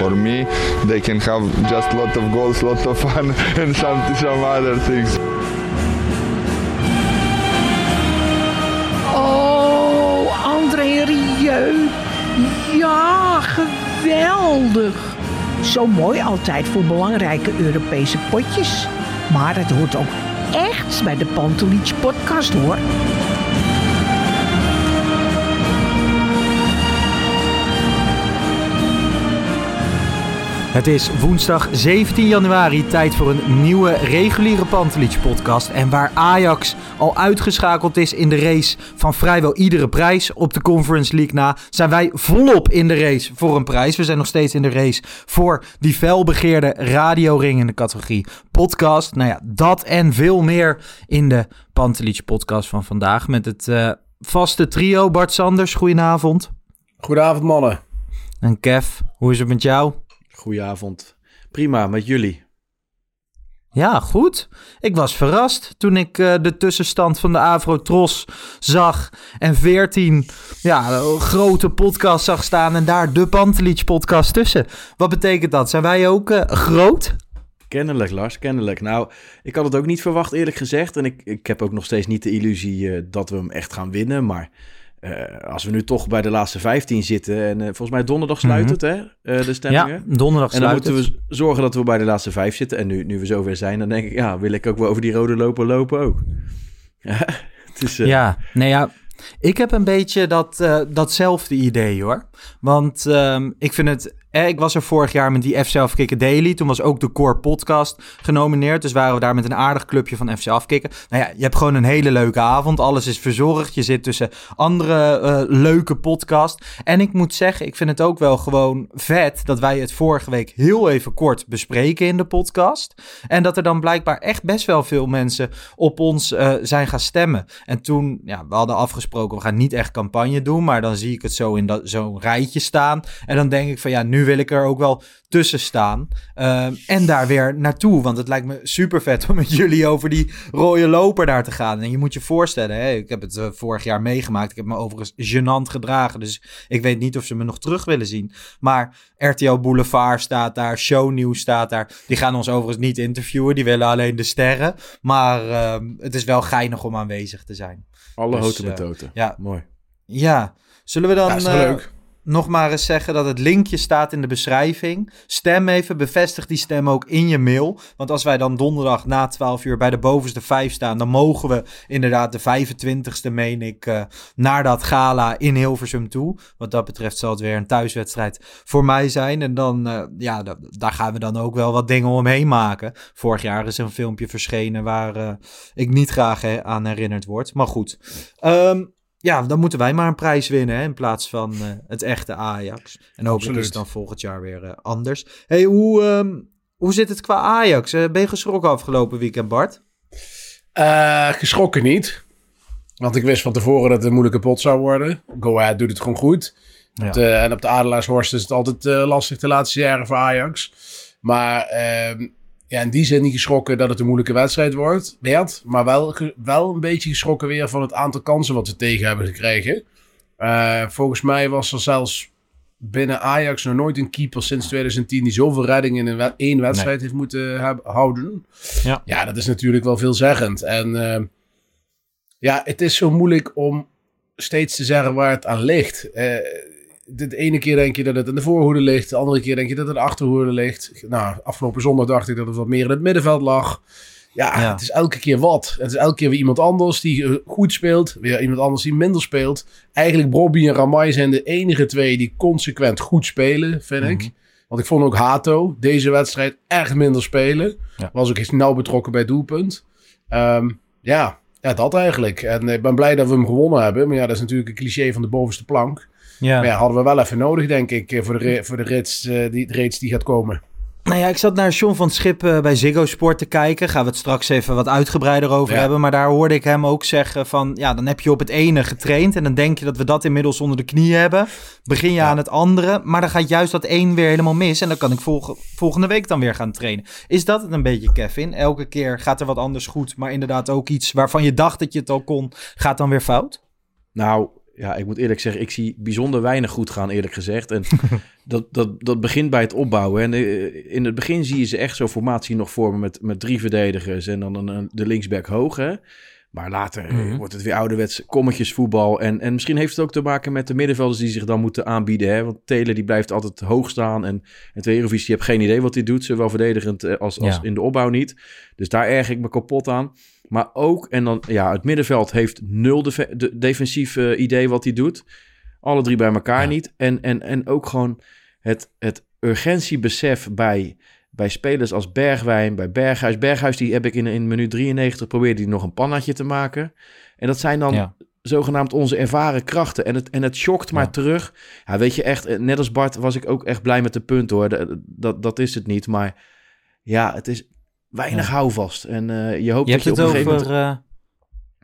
For me, they can have just lot of goals, lot of fun, and some some other things. Oh, André Rieu. Ja, geweldig. Zo mooi altijd voor belangrijke Europese potjes. Maar het hoort ook echt bij de Pantelich podcast hoor. Het is woensdag 17 januari, tijd voor een nieuwe reguliere Pantelich podcast. En waar Ajax al uitgeschakeld is in de race van vrijwel iedere prijs op de Conference League na, zijn wij volop in de race voor een prijs. We zijn nog steeds in de race voor die felbegeerde radioring in de categorie podcast. Nou ja, dat en veel meer in de Pantelich podcast van vandaag met het uh, vaste trio. Bart Sanders, goedenavond. Goedenavond mannen. En Kev, hoe is het met jou? Goedenavond. Prima, met jullie? Ja, goed. Ik was verrast toen ik uh, de tussenstand van de Avrotros zag en 14 ja, grote podcasts zag staan en daar de Pantelich podcast tussen. Wat betekent dat? Zijn wij ook uh, groot? Kennelijk, Lars, kennelijk. Nou, ik had het ook niet verwacht eerlijk gezegd en ik, ik heb ook nog steeds niet de illusie uh, dat we hem echt gaan winnen, maar... Uh, als we nu toch bij de laatste 15 zitten en uh, volgens mij donderdag sluit Mhm. het, hè, uh, de stemmingen. Ja, donderdag En dan sluit moeten het. we zorgen dat we bij de laatste vijf zitten. En nu, nu we zover zijn, dan denk ik, ja, wil ik ook wel over die rode lopen lopen ook. Ja, het is, Ja, nee ja, ik heb een beetje dat, datzelfde idee hoor. Want um, ik vind het. Eh, ik was er vorig jaar met die FC Afkikken Daily. Toen was ook de Core Podcast genomineerd. Dus waren we daar met een aardig clubje van FC Afkikken. Nou ja, je hebt gewoon een hele leuke avond. Alles is verzorgd. Je zit tussen andere uh, leuke podcast. En ik moet zeggen, ik vind het ook wel gewoon vet dat wij het vorige week heel even kort bespreken in de podcast. En dat er dan blijkbaar echt best wel veel mensen op ons uh, zijn gaan stemmen. En toen, ja, we hadden afgesproken, we gaan niet echt campagne doen. Maar dan zie ik het zo in zo'n rijtje staan. En dan denk ik van ja, nu wil ik er ook wel tussen staan. Uh, en daar weer naartoe. Want het lijkt me super vet om met jullie over die rode loper daar te gaan. En je moet je voorstellen, hè, ik heb het uh, vorig jaar meegemaakt. Ik heb me overigens gênant gedragen. Dus ik weet niet of ze me nog terug willen zien. Maar RTL Boulevard staat daar. Shownieuws staat daar. Die gaan ons overigens niet interviewen. Die willen alleen de sterren. Maar uh, het is wel geinig om aanwezig te zijn. Alle dus, houten betoten. ja. Mooi. Ja. Zullen we dan... Ja, is leuk nog maar eens zeggen dat het linkje staat in de beschrijving. Stem even, bevestig die stem ook in je mail. Want als wij dan donderdag na 12 uur bij de bovenste 5 staan, dan mogen we inderdaad de 25ste, meen ik, uh, naar dat gala in Hilversum toe. Wat dat betreft zal het weer een thuiswedstrijd voor mij zijn. En dan, uh, ja, da daar gaan we dan ook wel wat dingen omheen maken. Vorig jaar is een filmpje verschenen waar uh, ik niet graag aan herinnerd word. Maar goed. Um, ja, dan moeten wij maar een prijs winnen hè, in plaats van uh, het echte Ajax. En hopelijk is het dan volgend jaar weer uh, anders. hey, hoe, um, hoe zit het qua Ajax? Uh, ben je geschrokken afgelopen weekend, Bart? Eh, geschrokken niet. Want ik wist van tevoren dat het een moeilijke pot zou worden. Go Ahead doet het gewoon goed. Ja. Op de, en op de Adelaarshorst is het altijd lastig de laatste jaren voor Ajax. Maar uh, ja, in die zin niet geschrokken dat het een moeilijke wedstrijd wordt, werd. Maar wel, wel een beetje geschrokken weer van het aantal kansen wat we tegen hebben gekregen. Uh, volgens mij was er zelfs binnen Ajax nog nooit een keeper sinds 2010 die zoveel reddingen in een één wedstrijd nee. heeft moeten hebben, houden. Ja. ja, dat is natuurlijk wel veelzeggend. En uh, ja, het is zo moeilijk om steeds te zeggen waar het aan ligt. Uh, de ene keer denk je dat het in de voorhoede ligt. De andere keer denk je dat het in de achterhoede ligt. Nou, afgelopen zondag dacht ik dat het wat meer in het middenveld lag. Ja, ja, het is elke keer wat. Het is elke keer weer iemand anders die goed speelt. Weer iemand anders die minder speelt. Eigenlijk Bobby en Ramai zijn de enige twee die consequent goed spelen, vind ik. Mm -hmm. Want ik vond ook Hato deze wedstrijd echt minder spelen. Ja. Was ook eens nauw betrokken bij doelpunt. Um, ja, ja, dat eigenlijk. En ik ben blij dat we hem gewonnen hebben. Maar ja, dat is natuurlijk een cliché van de bovenste plank. Ja. Maar ja, hadden we wel even nodig, denk ik, eh, voor de, voor de rits, eh, die, race die gaat komen. Nou ja, ik zat naar John van Schip eh, bij Ziggo Sport te kijken. Gaan we het straks even wat uitgebreider over Ja. hebben. Maar daar hoorde ik hem ook zeggen van... Ja, dan heb je op het ene getraind. En dan denk je dat we dat inmiddels onder de knie hebben. Begin je aan het andere. Maar dan gaat juist dat één weer helemaal mis. En dan kan ik volge- volgende week dan weer gaan trainen. Is dat het een beetje, Kevin? Elke keer gaat er wat anders goed. Maar inderdaad ook iets waarvan je dacht dat je het al kon... gaat dan weer fout? Nou, ja, ik moet eerlijk zeggen, ik zie bijzonder weinig goed gaan, eerlijk gezegd. En dat, dat, dat begint bij het opbouwen. En eh, in het begin zie je ze echt zo'n formatie nog vormen met, met drie verdedigers en dan een, de linksback hoog, hè. Maar later eh, Mhm. wordt het weer ouderwets kommetjesvoetbal. En, en misschien heeft het ook te maken met de middenvelders die zich dan moeten aanbieden. Hè? Want Taylor die blijft altijd hoog staan. En, en Tweerovic, die heeft geen idee wat hij doet. Zowel verdedigend eh, als, als Ja. in de opbouw niet. Dus daar erg ik me kapot aan. Maar ook, en dan, ja, het middenveld heeft nul def- de, defensief eh, idee wat hij doet. Alle drie bij elkaar Ja. niet. En, en, en ook gewoon het, het urgentiebesef bij, bij spelers als Bergwijn, bij Berghuis. Berghuis, die heb ik in, in minuut 93 probeerde die nog een pannetje te maken. En dat zijn dan Ja. zogenaamd onze ervaren krachten. En het, en het shockt maar Ja. terug. Ja, weet je, echt, eh, net als Bart was ik ook echt blij met de punt hoor. Dat, dat, dat is het niet. Maar ja, het is weinig houvast. En eh, je hoopt Je hebt dat je het op een gegeven over moment... eh,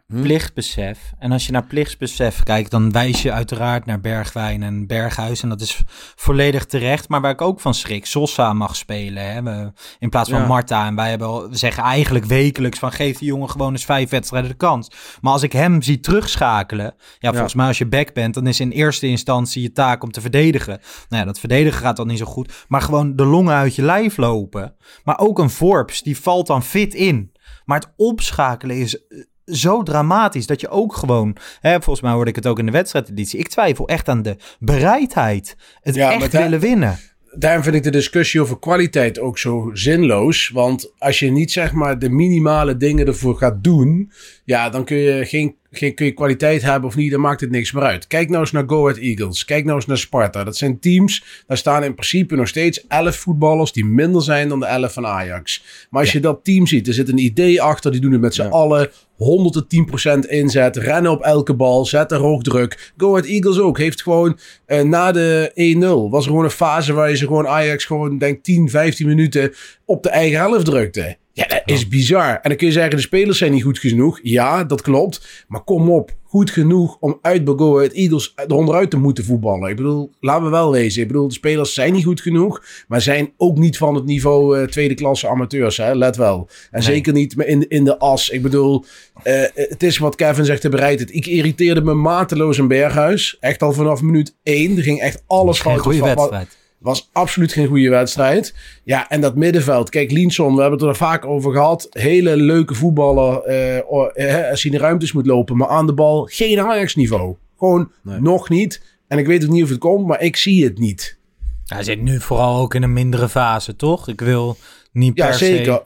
Hm? plichtbesef. En als je naar plichtsbesef kijkt, dan wijs je uiteraard naar Bergwijn en Berghuis. En dat is volledig terecht. Maar waar ik ook van schrik, Sosa mag spelen. Hè? We- in plaats van Ja. Marta. En wij hebben, we zeggen eigenlijk wekelijks van geef die jongen gewoon eens vijf wedstrijden de kans. Maar als ik hem zie terugschakelen. Ja, volgens mij als je back bent, dan is in eerste instantie je taak om te verdedigen. Nou ja, dat verdedigen gaat dan niet zo goed. Maar gewoon de longen uit je lijf lopen. Maar ook een Forbes, die valt dan fit in. Maar het opschakelen is eh, zo dramatisch dat je ook gewoon... Hè, volgens mij hoorde ik het ook in de wedstrijdeditie. Ik twijfel echt aan de bereidheid. Het Ja, echt willen winnen. Daarom vind ik de discussie over kwaliteit ook zo zinloos. Want als je niet zeg maar de minimale dingen ervoor gaat doen, ja, dan kun je geen, geen kun je kwaliteit hebben of niet, dan maakt het niks meer uit. Kijk nou eens naar Go Ahead Eagles. Kijk nou eens naar Sparta. Dat zijn teams, daar staan in principe nog steeds 11 voetballers die minder zijn dan de 11 van Ajax. Maar als je dat team ziet, er zit een idee achter, die doen het met z'n Ja. allen. 110% inzet, rennen op elke bal, zetten hoog druk. Go Ahead Eagles ook, heeft gewoon eh, na de 1-0 was er gewoon een fase waar je ze gewoon Ajax gewoon denk 10, 15 minuten op de eigen helft drukte. Ja, dat is bizar. En dan kun je zeggen, de spelers zijn niet goed genoeg. Ja, dat klopt. Maar kom op, goed genoeg om uit bij Go Ahead Eagles eronderuit te moeten voetballen. Ik bedoel, laten we wel wezen. Ik bedoel, de spelers zijn niet goed genoeg, maar zijn ook niet van het niveau eh, tweede klasse amateurs. Hè? Let wel. En zeker niet in, in de as. Ik bedoel, eh, het is wat Kevin zegt te bereid. Ik irriteerde me mateloos in Berghuis. Echt al vanaf minuut 1. Er ging echt alles fout. goede wedstrijd. Was absoluut geen goede wedstrijd. Ja, en dat middenveld. Kijk, Linson, we hebben het er vaak over gehad. Hele leuke voetballer eh, eh, als hij in de ruimtes moet lopen. Maar aan de bal geen Ajax-niveau. Gewoon Nee. nog niet. En ik weet ook niet of het komt, maar ik zie het niet. Hij zit nu vooral ook in een mindere fase, toch? Ik wil niet Ja, per zeker.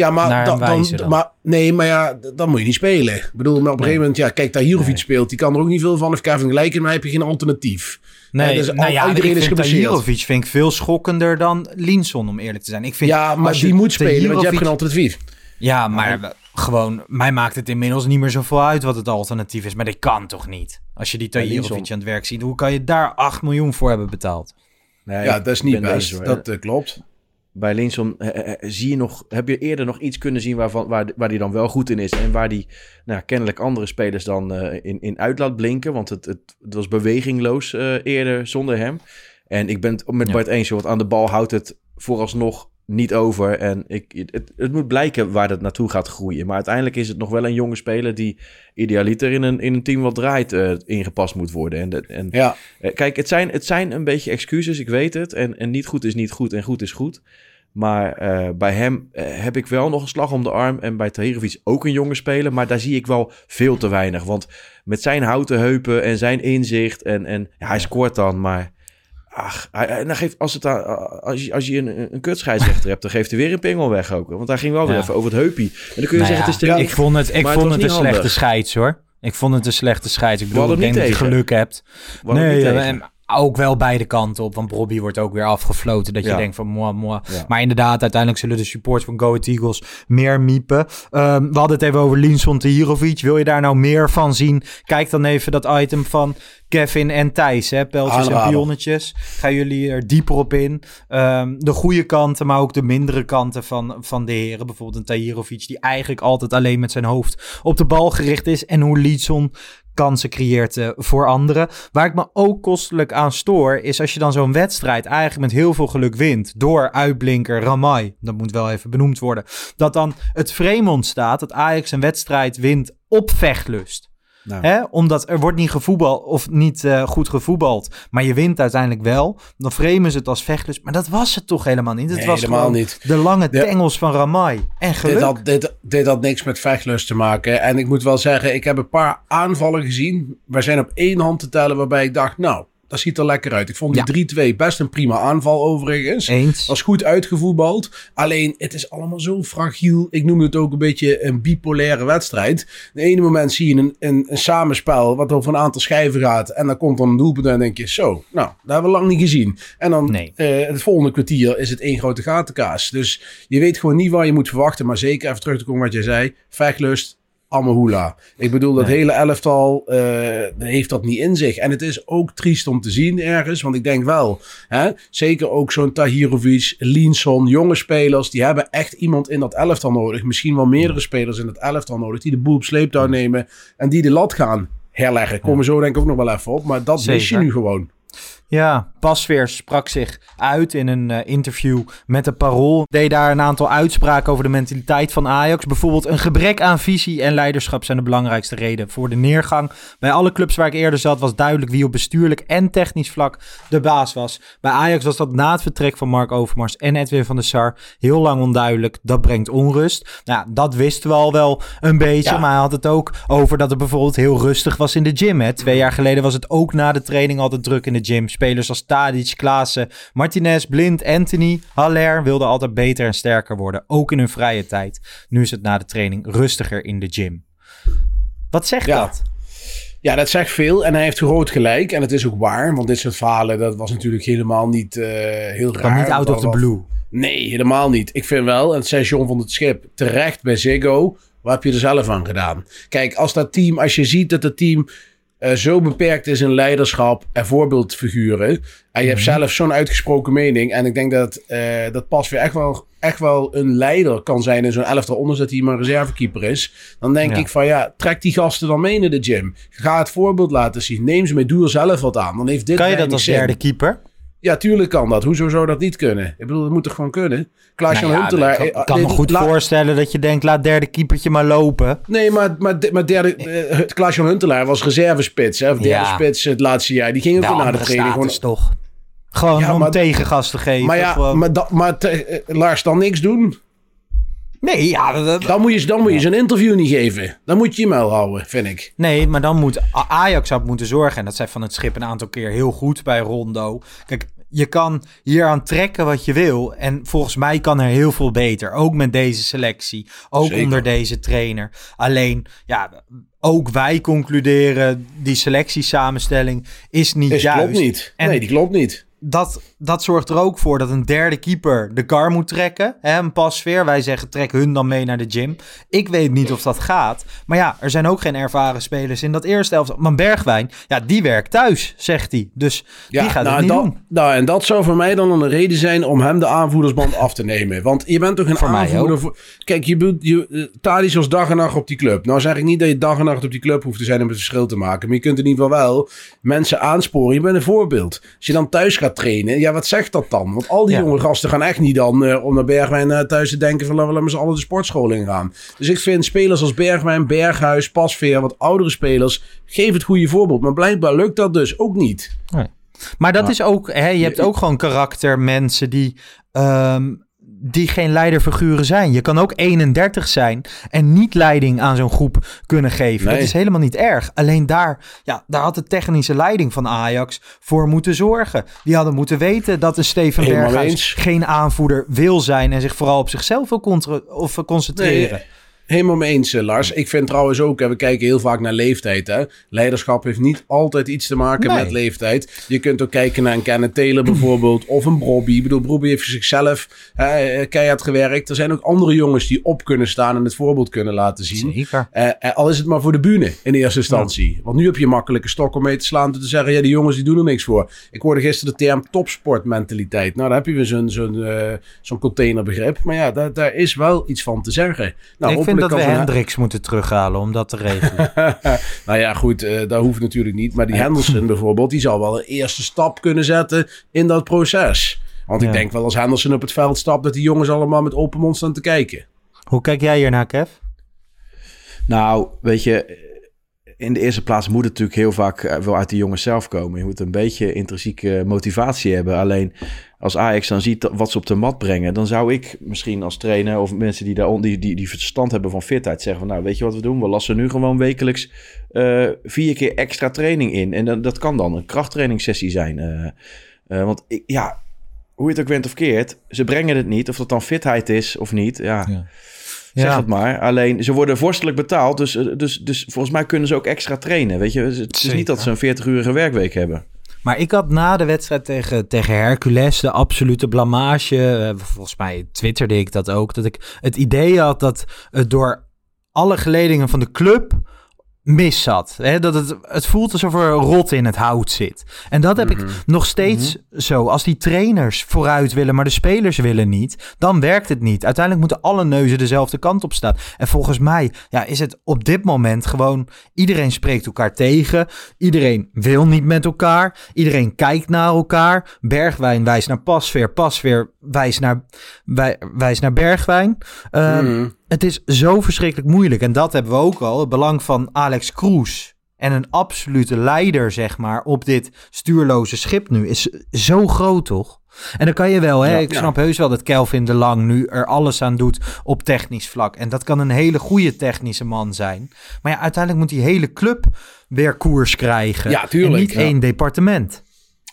Ja, maar, naar dan, maar nee, maar ja, dan moet je niet spelen. Ik bedoel, maar op een gegeven moment, ja, kijk, Tahirovic Nee. speelt. Die kan er ook niet veel van. Of Kevin gelijk in, maar heb je geen alternatief. Nee, dus nou ja, iedereen ik is. Tahirovic vind ik veel schokkender dan Linson, om eerlijk te zijn. Ik vind, Ja, maar je die moet spelen, want je hebt geen alternatief. Ja, maar gewoon, mij maakt het inmiddels niet meer zoveel uit wat het alternatief is. Maar dat kan toch niet? Als je die Tahirovic aan het werk ziet, hoe kan je daar 8 miljoen voor hebben betaald? Nee, Ja, dat is niet best. dat eh, klopt. Bij Linson eh, eh, zie je nog, heb je eerder nog iets kunnen zien waarvan, waar, waar die dan wel goed in is. En waar die nou, kennelijk andere spelers dan eh, in, in uit laat blinken. Want het, het, het was bewegingloos eh, eerder zonder hem. En ik ben het met Ja. Bart eens, want aan de bal houdt het vooralsnog niet over. En ik, het, het moet blijken waar dat naartoe gaat groeien. Maar uiteindelijk is het nog wel een jonge speler die idealiter in een, in een team wat draait eh, ingepast moet worden. En, en Ja, eh, Kijk, het zijn, het zijn een beetje excuses, ik weet het. En, en niet goed is niet goed en goed is goed. Maar eh, bij hem heb ik wel nog een slag om de arm. En bij Tahirovic ook een jonge speler. Maar daar zie ik wel veel te weinig. Want met zijn houten heupen en zijn inzicht. En, en ja, hij scoort dan, maar... Ach, dan geeft, als, het aan- als, je, als je een, een kutscheidsrechter hebt, dan geeft hij weer een pingel weg ook. Want hij ging wel weer Ja. even over het heupie. En dan kun je Nou zeggen, ja, het is te ik vond het, ik vond het een slechte scheids hoor. Ik vond het een slechte scheids. Ik bedoel, ik denk niet dat je tegen. geluk hebt. Nee, ook wel beide kanten op. Want Bobby wordt ook weer afgefloten. Dat je Ja. denkt van moi, moi. Ja. Maar inderdaad, uiteindelijk zullen de supporters van Go Ahead Eagles meer miepen. Ehm, we hadden het even over Linson Tahirovic. Wil je daar nou meer van zien? Kijk dan even dat item van Kevin en Thijs, hè, pijltjes en pionnetjes. Gaan jullie er dieper op in. Ehm, de goede kanten, maar ook de mindere kanten van, van de heren. Bijvoorbeeld een Tahirovic die eigenlijk altijd alleen met zijn hoofd op de bal gericht is. En hoe Leedson kansen creëert eh, voor anderen. Waar ik me ook kostelijk aan stoor, is als je dan zo'n wedstrijd eigenlijk met heel veel geluk wint. Door uitblinker Ramai, dat moet wel even benoemd worden. Dat dan het frame ontstaat dat Ajax een wedstrijd wint op vechtlust. Nou. Hè? Omdat er wordt niet gevoetbald of niet eh, goed gevoetbald. Maar je wint uiteindelijk wel. Dan framen ze het als vechtlust. Maar dat was het toch helemaal niet. Het Nee, was helemaal niet. de lange tengels van Ramai. En geluk. Dit had, dit, dit had niks met vechtlust te maken. En ik moet wel zeggen, ik heb een paar aanvallen gezien. We zijn op één hand te tellen waarbij ik dacht, nou, dat ziet er lekker uit. Ik vond die 3-2 best een prima aanval overigens. Eens. Was goed uitgevoetbald. Alleen, het is allemaal zo fragiel. Ik noem het ook een beetje een bipolaire wedstrijd. De ene moment zie je een, een, een samenspel wat over een aantal schijven gaat. En dan komt dan een doelpunt en dan denk je, zo, nou, dat hebben we lang niet gezien. En dan Nee. eh, het volgende kwartier is het één grote gatenkaas. Dus je weet gewoon niet waar je moet verwachten. Maar zeker even terug te komen wat jij zei. Vechtlust, Amahula. Ik bedoel, dat Nee. hele elftal eh, heeft dat niet in zich. En het is ook triest om te zien ergens. Want ik denk wel, hè, zeker ook zo'n Tahirovic, Linson, jonge spelers. Die hebben echt iemand in dat elftal nodig. Misschien wel meerdere spelers in het elftal nodig. Die de boel op sleeptouw nemen. En die de lat gaan herleggen. Komen we zo denk ik ook nog wel even op. Maar dat mis je nu gewoon. Ja, Pasveer sprak zich uit in een eh, interview met de Parool. Deed daar een aantal uitspraken over de mentaliteit van Ajax. Bijvoorbeeld een gebrek aan visie en leiderschap zijn de belangrijkste reden voor de neergang. Bij alle clubs waar ik eerder zat was duidelijk wie op bestuurlijk en technisch vlak de baas was. Bij Ajax was dat na het vertrek van Mark Overmars en Edwin van der Sar heel lang onduidelijk. Dat brengt onrust. Nou, dat wisten we al wel een beetje, Ja. maar hij had het ook over dat het bijvoorbeeld heel rustig was in de gym. Hè. Twee jaar geleden was het ook na de training altijd druk in de gym. Spelers als Tadic, Klaassen, Martinez, Blind, Anthony, Haller wilden altijd beter en sterker worden. Ook in hun vrije tijd. Nu is het na de training rustiger in de gym. Wat zegt Ja. dat? Ja, dat zegt veel en hij heeft groot gelijk. En het is ook waar, want dit soort verhalen, dat was natuurlijk helemaal niet eh, heel raar. Niet out of the blue. Nee, helemaal niet. Ik vind wel, en het zei John van het Schip, terecht bij Ziggo. Wat heb je er zelf aan gedaan? Kijk, als dat team, als je ziet dat het team eh, zo beperkt is in leiderschap en voorbeeldfiguren. En je hebt zelf zo'n uitgesproken mening. En ik denk dat eh, dat pas weer echt wel, echt wel een leider kan zijn in zo'n elftal. Ondanks dat hij maar een reservekeeper is. Dan denk Ja. ik van ja, trek die gasten dan mee naar de gym. Ga het voorbeeld laten zien. Neem ze mee, doe er zelf wat aan. Dan heeft dit Kan je dat als zin. derde keeper? Ja, tuurlijk kan dat. Hoezo zou dat niet kunnen? Ik bedoel, dat moet toch gewoon kunnen? Klaas-Jan Nou ja, Huntelaar... ik kan, eh, kan me dit- goed voorstellen dat je denkt, laat derde keepertje maar lopen. Nee, maar, maar, maar derde, eh, Klaas-Jan Huntelaar was reservespits. Hè, of derde Ja. spits het laatste jaar. Die ging ook De weer na de training. Gewoon, toch? Gewoon Ja, om maar- tegengas te geven. maar ja, maar, da- maar te- eh, Lars, dan niks doen. Nee, ja, dat- dat- Dan moet je, dan moet je ze een interview niet geven. Dan moet je je muil houden, vind ik. Nee, maar dan moet Ajax had moeten zorgen. En dat zei Van het Schip een aantal keer heel goed bij Rondo. Kijk, je kan hier aan trekken wat je wil. En volgens mij kan er heel veel beter. Ook met deze selectie. Ook Zeker. onder deze trainer. Alleen, ja, ook wij concluderen... die selectiesamenstelling is niet Is, juist. klopt niet. En- nee, die klopt niet. Dat, dat zorgt er ook voor dat een derde keeper de kar moet trekken. Hè, een pasveer. Wij zeggen trek hun dan mee naar de gym. Ik weet niet of dat gaat. Maar ja, er zijn ook geen ervaren spelers in dat eerste elftal. Maar Bergwijn, ja, die werkt thuis, zegt hij. Dus Ja, die gaat nou, het niet dat, doen. Nou, en dat zou voor mij dan een reden zijn om hem de aanvoerdersband af te nemen. Want je bent toch een Voor aanvoerder. Voor, kijk, je, bedoelt- je, eh, Tadic was dag en nacht op die club. Nou zeg ik niet dat je dag en nacht op die club hoeft te zijn om het verschil te maken. Maar je kunt in ieder geval wel mensen aansporen. Je bent een voorbeeld. Als je dan thuis gaat trainen, ja, wat zegt dat dan? Want al die Ja. jonge gasten gaan echt niet dan eh, om naar Bergwijn eh, thuis te denken van laten we met z'n allen de sportschool ingaan. Dus ik vind spelers als Bergwijn, Berghuis, Pasveer, wat oudere spelers, geef het goede voorbeeld. Maar blijkbaar lukt dat dus ook niet. Maar dat is ook, hè, je hebt ook gewoon karakter mensen die, ehm, die geen leiderfiguren zijn. Je kan ook 31 zijn en niet leiding aan zo'n groep kunnen geven. Nee. Dat is helemaal niet erg. Alleen daar, ja, daar had de technische leiding van Ajax voor moeten zorgen. Die hadden moeten weten dat een Steven Berghuis geen aanvoerder wil zijn en zich vooral op zichzelf wil of concentreren. Helemaal mee eens, eh, Lars. Ik vind trouwens ook, hè, we kijken heel vaak naar leeftijd. Hè. Leiderschap heeft niet altijd iets te maken Nee. met leeftijd. Je kunt ook kijken naar een Kenneth Taylor bijvoorbeeld, of een Brobby. Ik bedoel, Brobby heeft zichzelf hè, eh, keihard gewerkt. Er zijn ook andere jongens die op kunnen staan en het voorbeeld kunnen laten zien. Zeker. Eh, eh, al is het maar voor de bühne in eerste instantie. Want nu heb je makkelijke stok om mee te slaan. Te zeggen, ja, die jongens die doen er niks voor. Ik hoorde gisteren de term topsportmentaliteit. Nou, daar heb je weer zo'n containerbegrip. Maar ja, daar, daar is wel iets van te zeggen. Nou, ik vind dat we Hendricks moeten terughalen om dat te regelen. nou ja, goed, eh, dat hoeft natuurlijk niet. Maar die Henderson bijvoorbeeld, die zal wel een eerste stap kunnen zetten in dat proces. Want Ja. ik denk wel als Henderson op het veld stapt, dat die jongens allemaal met open mond staan te kijken. Hoe kijk jij hiernaar, Kev? Nou, weet je, in de eerste plaats moet het natuurlijk heel vaak eh, wel uit de jongens zelf komen. Je moet een beetje intrinsieke motivatie hebben. Alleen als Ajax dan ziet wat ze op de mat brengen, dan zou ik misschien als trainer of mensen die, daar, die, die, die verstand hebben van fitheid zeggen van nou, weet je wat we doen? We lassen nu gewoon wekelijks eh, vier keer extra training in. En dat, dat kan dan een krachttrainingssessie zijn. eh. Want ik, ja, hoe je het ook went of keert, ze brengen het niet. Of dat dan fitheid is of niet. Ja. Zeg Ja. het maar. Alleen ze worden vorstelijk betaald. Dus, eh, dus, dus volgens mij kunnen ze ook extra trainen. Weet je, het is Zeker. niet dat ze een 40-urige werkweek hebben. Maar ik had na de wedstrijd tegen, tegen Hercules de absolute blamage. eh, volgens mij twitterde ik dat ook. Dat ik het idee had dat het door alle geledingen van de club mis zat. Hè? Dat het, het voelt alsof er rot in het hout zit. En dat heb ik nog steeds zo. Als die trainers vooruit willen, maar de spelers willen niet, dan werkt het niet. Uiteindelijk moeten alle neuzen dezelfde kant op staan. En volgens mij ja, is het op dit moment gewoon... iedereen spreekt elkaar tegen. Iedereen wil niet met elkaar. Iedereen kijkt naar elkaar. Bergwijn wijst naar Pasveer. Pasveer wijst naar, wij, wijst naar Bergwijn. Ehm, Mhm. Het is zo verschrikkelijk moeilijk. En dat hebben we ook al. Het belang van Alex Kroes. En een absolute leider, zeg maar, op dit stuurloze schip nu is zo groot, toch? En dan kan je wel, hè? Ja, ik ja. snap heus wel dat Kelvin de Lang nu er alles aan doet op technisch vlak. En dat kan een hele goede technische man zijn. Maar ja, uiteindelijk moet die hele club weer koers krijgen. Ja, tuurlijk, En niet ja. één departement.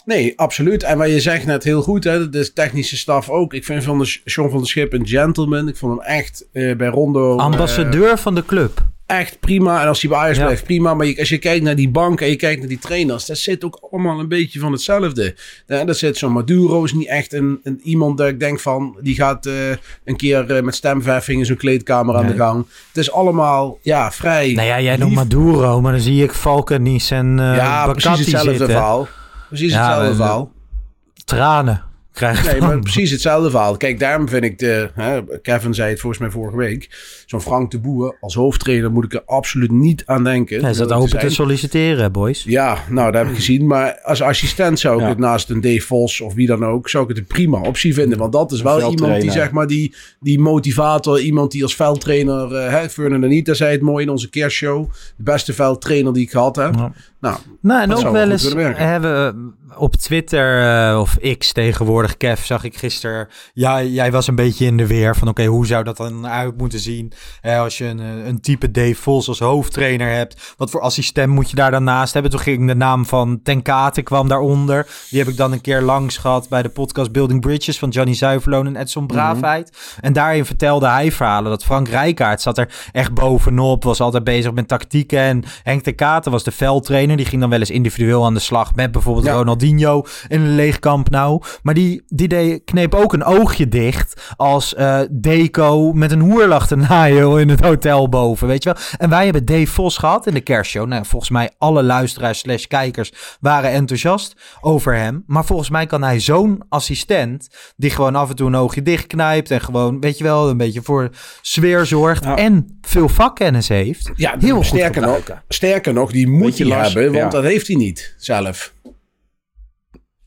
Nee, absoluut. En wat je zegt net heel goed, hè, de technische staf ook. Ik vind van de John van der Schip een gentleman. Ik vond hem echt eh, bij Rondo... eh, Ambassadeur van de club. echt prima. En als hij bij Ajax Ja. blijft, prima. Maar je- als je kijkt naar die bank en je kijkt naar die trainers, dat zit ook allemaal een beetje van hetzelfde. Ja, dat zit zo'n Maduro is niet echt een, een iemand dat ik denk van, die gaat eh, een keer met stemverving in zo'n kleedkamer aan de gang. Het is allemaal, ja, vrij. Nou ja, jij noemt. Maduro, maar dan zie ik Valkenis en eh ja, precies hetzelfde zitten. verhaal. Precies Ja, hetzelfde eh, verhaal. Tranen krijg ik Nee, maar precies hetzelfde verhaal. Kijk, daarom vind ik de... Hè, Kevin zei het volgens mij vorige week. Zo'n Frank de Boer als hoofdtrainer moet ik er absoluut niet aan denken. Hij zat open te solliciteren, boys. Ja, nou, dat heb ik gezien. Maar als assistent zou ik Ja. het naast een Dave Vos of wie dan ook... zou ik het een prima optie vinden. Want dat is wel iemand die, zeg maar, die, die motivator... iemand die als veldtrainer... eh hè, Fernand Anita zei het mooi in onze kerstshow. De beste veldtrainer die ik gehad heb. Ja. Nou, Nou, en Dat ook zou wel eens hebben we op Twitter eh, of X tegenwoordig, Kev, zag ik gisteren. Ja, jij was een beetje in de weer van oké, hoe zou dat dan uit moeten zien? Als je een, eh, een type Dave Vos als hoofdtrainer hebt, wat voor assistent moet je daar dan naast hebben? Toen ging de naam van Ten Kate kwam daaronder. Die heb ik dan een keer langs gehad bij de podcast Building Bridges van Johnny Zuiverloon en Edson Mhm. Braafheid. En daarin vertelde hij verhalen dat Frank Rijkaard zat er echt bovenop, was altijd bezig met tactieken. En Henk de Katen was de veldtrainer, die ging dan wel eens individueel aan de slag met bijvoorbeeld Ja. Ronaldinho in een leeg kamp nou. Maar die, die deed, kneep ook een oogje dicht als eh Deco met een hoer lag naaien in het hotel boven, weet je wel. En wij hebben Dave Vos gehad in de kerstshow. Nou, volgens mij alle luisteraars slash kijkers waren enthousiast over hem. Maar volgens mij kan hij zo'n assistent die gewoon af en toe een oogje dichtknijpt en gewoon, weet je wel, een beetje voor sfeer zorgt Nou. en veel vakkennis heeft. ja, Heel sterker, nog, sterker nog, die moet je, hebben. Want ja. dat heeft hij niet zelf.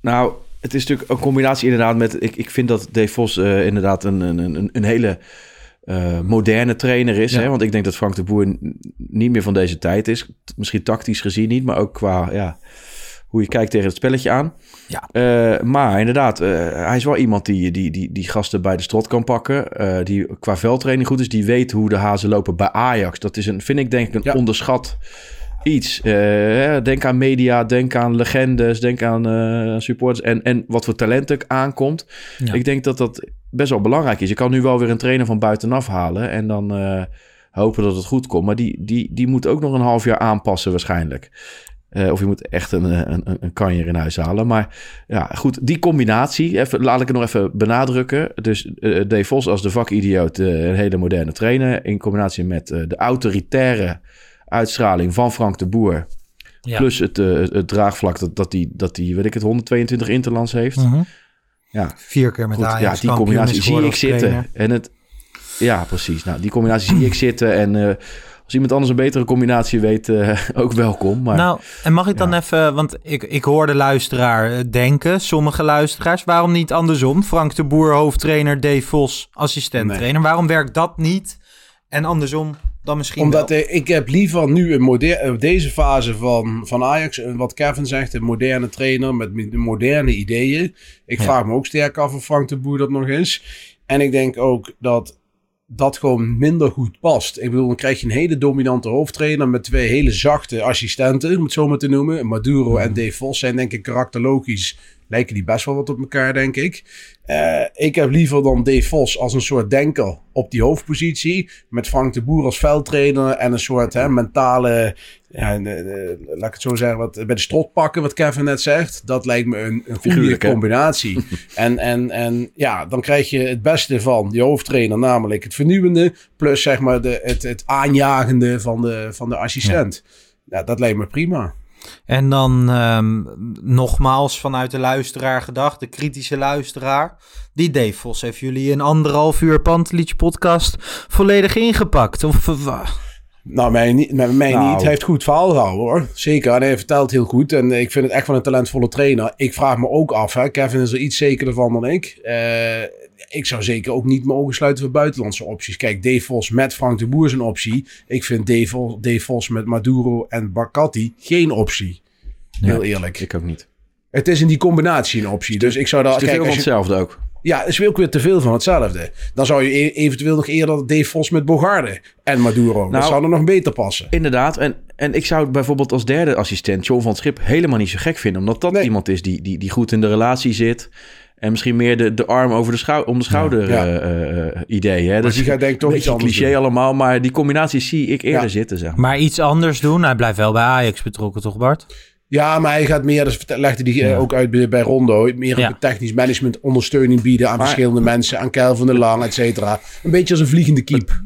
Nou, het is natuurlijk een combinatie inderdaad met... Ik, ik vind dat Dave Vos eh, inderdaad een, een, een, een hele eh, moderne trainer is. Ja. Hè? Want ik denk dat Frank de Boer niet meer van deze tijd is. Misschien tactisch gezien niet, maar ook qua... Ja, hoe je kijkt tegen het spelletje aan. Ja. Eh, maar inderdaad, eh, hij is wel iemand die, die, die, die gasten bij de strot kan pakken. die qua veldtraining goed is. Die weet hoe de hazen lopen bij Ajax. Dat is een, vind ik denk ik een Ja. onderschat iets. Eh, denk aan media, denk aan legendes, denk aan eh, supporters. En, en wat voor talent er aankomt. Ja. Ik denk dat dat best wel belangrijk is. Je kan nu wel weer een trainer van buitenaf halen. En dan... eh, hopen dat het goed komt. Maar die, die, die moet ook nog een half jaar aanpassen waarschijnlijk. Of je moet echt een, een, een, een kanjer in huis halen. Maar ja, goed, die combinatie, even, laat ik het nog even benadrukken. Dus uh, Dave Vos als de vakidioot, uh, een hele moderne trainer... in combinatie met de autoritaire uitstraling van Frank de Boer... Ja. plus het, het, draagvlak dat, dat, die, dat die, weet ik het, 122 interlands heeft... Mm -hmm. Ja, Vier keer met goed, Ajax, Ja, die combinatie zie ik zitten. En het, ja, precies. Nou, die combinatie zie ik zitten. En uh, als iemand anders een betere combinatie weet, uh, ook welkom. Maar, nou, en mag ik dan ja. even, want ik, ik hoor de luisteraar denken, sommige luisteraars, waarom niet andersom? Frank de Boer, hoofdtrainer, Dave Vos, assistent-trainer. Nee. Waarom werkt dat niet? En andersom dan misschien Omdat wel? ik heb liever nu een moderne, deze fase van, van Ajax, wat Kevin zegt, een moderne trainer met moderne ideeën. Ik ja. vraag me ook sterk af of Frank de Boer dat nog is. En ik denk ook dat dat gewoon minder goed past. Ik bedoel, dan krijg je een hele dominante hoofdtrainer met twee hele zachte assistenten, om het zo maar te noemen. Maduro en Dave Vos zijn denk ik karakterlogisch, lijken die best wel wat op elkaar, denk ik. Uh, ik heb liever dan Dave Vos als een soort denker op die hoofdpositie. Met Frank de Boer als veldtrainer en een soort hè, mentale, ja, de, de, laat ik het zo zeggen, wat, bij de strot pakken, wat Kevin net zegt. Dat lijkt me een, een goede combinatie. en, en, en ja, dan krijg je het beste van die hoofdtrainer, namelijk het vernieuwende, plus zeg maar de, het, het aanjagende van de, van de assistent. Ja. ja, dat lijkt me prima. En dan um, nogmaals vanuit de luisteraar gedacht, de kritische luisteraar. Die Dave Vos heeft jullie in anderhalf uur Pantelich podcast volledig ingepakt. Of nou, mij, niet, mij, mij nou. niet. Hij heeft goed verhaal gehouden hoor. Zeker. En hij vertelt heel goed. En ik vind het echt van een talentvolle trainer. Ik vraag me ook af. Hè. Kevin is er iets zekerder van dan ik. Uh, ik zou zeker ook niet mijn ogen sluiten voor buitenlandse opties. Kijk, Dave Vos met Frank de Boer is een optie. Ik vind Dave, Dave Vos met Maduro en Barcatti geen optie. Heel eerlijk. Ik ook niet. Het is in die combinatie een optie. Dus ik zou daar... Het is kijk, van hetzelfde ook. Ja, is ook weer te veel van hetzelfde. Dan zou je e eventueel nog eerder Dave Vos met Bogarde en Maduro. Nou, dat zou er nog beter passen. Inderdaad. En, en ik zou het bijvoorbeeld als derde assistent, John van het Schip, helemaal niet zo gek vinden. Omdat dat nee. iemand is die, die, die goed in de relatie zit. En misschien meer de, de arm over de schou om de schouder ja, ja. Uh, uh, idee. Hè? Dus die gaat denk ik toch iets anders cliché doen. allemaal, maar die combinatie zie ik eerder ja. zitten. Zeg maar. maar iets anders doen? Hij blijft wel bij Ajax betrokken, toch Bart? Ja, maar hij gaat meer, dat legde hij ja. ook uit bij, bij Rondo, meer ja. technisch management ondersteuning bieden aan maar, verschillende mensen, aan Kel van der Lang, et cetera. Een beetje als een vliegende kiep.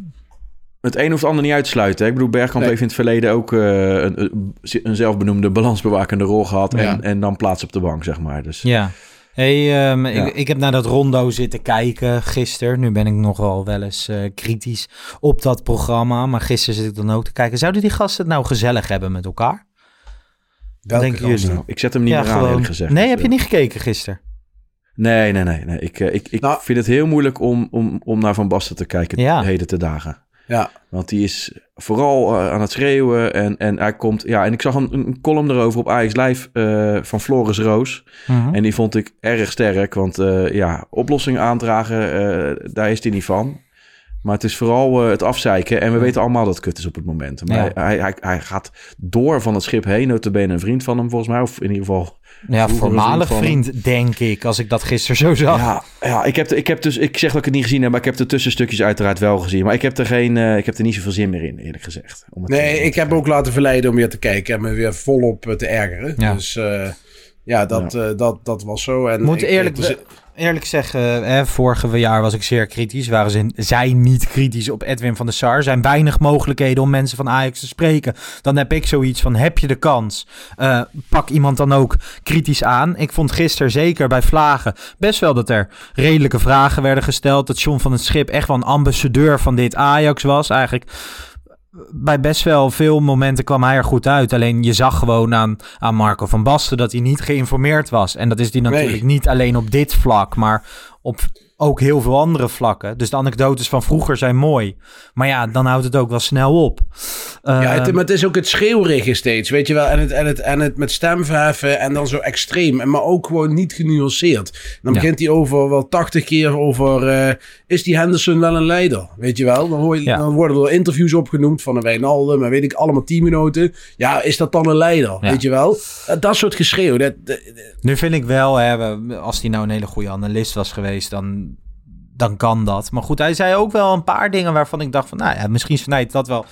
Het een of het ander niet uitsluiten. Hè? Ik bedoel, Bergkamp nee. heeft in het verleden ook uh, een, een zelfbenoemde balansbewakende rol gehad. En, en dan plaats op de bank, zeg maar. Dus. Ja. Hey, um, ja. ik, ik heb naar dat rondo zitten kijken gisteren. Nu ben ik nogal wel eens uh, kritisch op dat programma. Maar gisteren zit ik dan ook te kijken. Zouden die gasten het nou gezellig hebben met elkaar? Welke denken jullie? Nou? Ik zet hem niet ja, meer aan, eerlijk gezegd. Nee, heb je niet gekeken gisteren? Nee, nee, nee. nee. Ik, ik, ik nou, vind het heel moeilijk om, om, om naar Van Basten te kijken ja. heden te dagen. Ja. Want die is vooral uh, aan het schreeuwen. En, en hij komt. Ja, en ik zag een, een column erover op Ajax Live uh, van Floris Roos. Uh -huh. En die vond ik erg sterk. Want uh, ja, oplossingen aandragen, daar is hij niet van. Maar het is vooral het afzeiken. En we weten allemaal dat het kut is op het moment. Maar ja. hij, hij, hij gaat door van het schip heen. Notabene een vriend van hem volgens mij. Of in ieder geval ja, voormalig vriend, vriend denk ik, als ik dat gisteren zo zag. Ja, ja ik, heb ik heb dus, ik zeg dat ik het niet gezien heb, maar ik heb de tussenstukjes uiteraard wel gezien. Maar ik heb er, geen, uh, ik heb er niet zoveel zin meer in, eerlijk gezegd. Om het nee, ik heb ook laten verleiden om weer te kijken en me weer volop te ergeren. Ja. Dus uh, ja, dat, ja. Uh, dat, dat was zo. En Moet ik, eerlijk, dus, eerlijk zeggen, hè, vorige jaar was ik zeer kritisch. Waren ze, zij niet kritisch op Edwin van der Sar? Er zijn weinig mogelijkheden om mensen van Ajax te spreken. Dan heb ik zoiets van, heb je de kans? Uh, pak iemand dan ook kritisch aan. Ik vond gisteren zeker bij Vlagen best wel dat er redelijke vragen werden gesteld. Dat John van het Schip echt wel een ambassadeur van dit Ajax was. Eigenlijk bij best wel veel momenten kwam hij er goed uit. Alleen je zag gewoon aan, aan Marco van Basten dat hij niet geïnformeerd was. En dat is die natuurlijk nee. niet alleen op dit vlak, maar op ook heel veel andere vlakken. Dus de anekdotes van vroeger zijn mooi. Maar ja, dan houdt het ook wel snel op. Uh, ja, het, maar het is ook het schreeuwrige steeds, weet je wel. En het, en het, en het met stemverheffen en dan zo extreem. En maar ook gewoon niet genuanceerd. Dan ja. begint hij over wel tachtig keer over... Uh, is die Henderson wel een leider? Weet je wel? Dan, hoor je, ja. dan worden er interviews opgenoemd van een Wijnaldum... maar weet ik, allemaal tien minuten. Ja, is dat dan een leider? Ja. Weet je wel? Dat soort geschreeuw. Dat, dat, nu vind ik wel, hè, als hij nou een hele goede analist was geweest... dan dan kan dat. Maar goed, hij zei ook wel een paar dingen waarvan ik dacht van, nou ja, misschien snijdt dat wel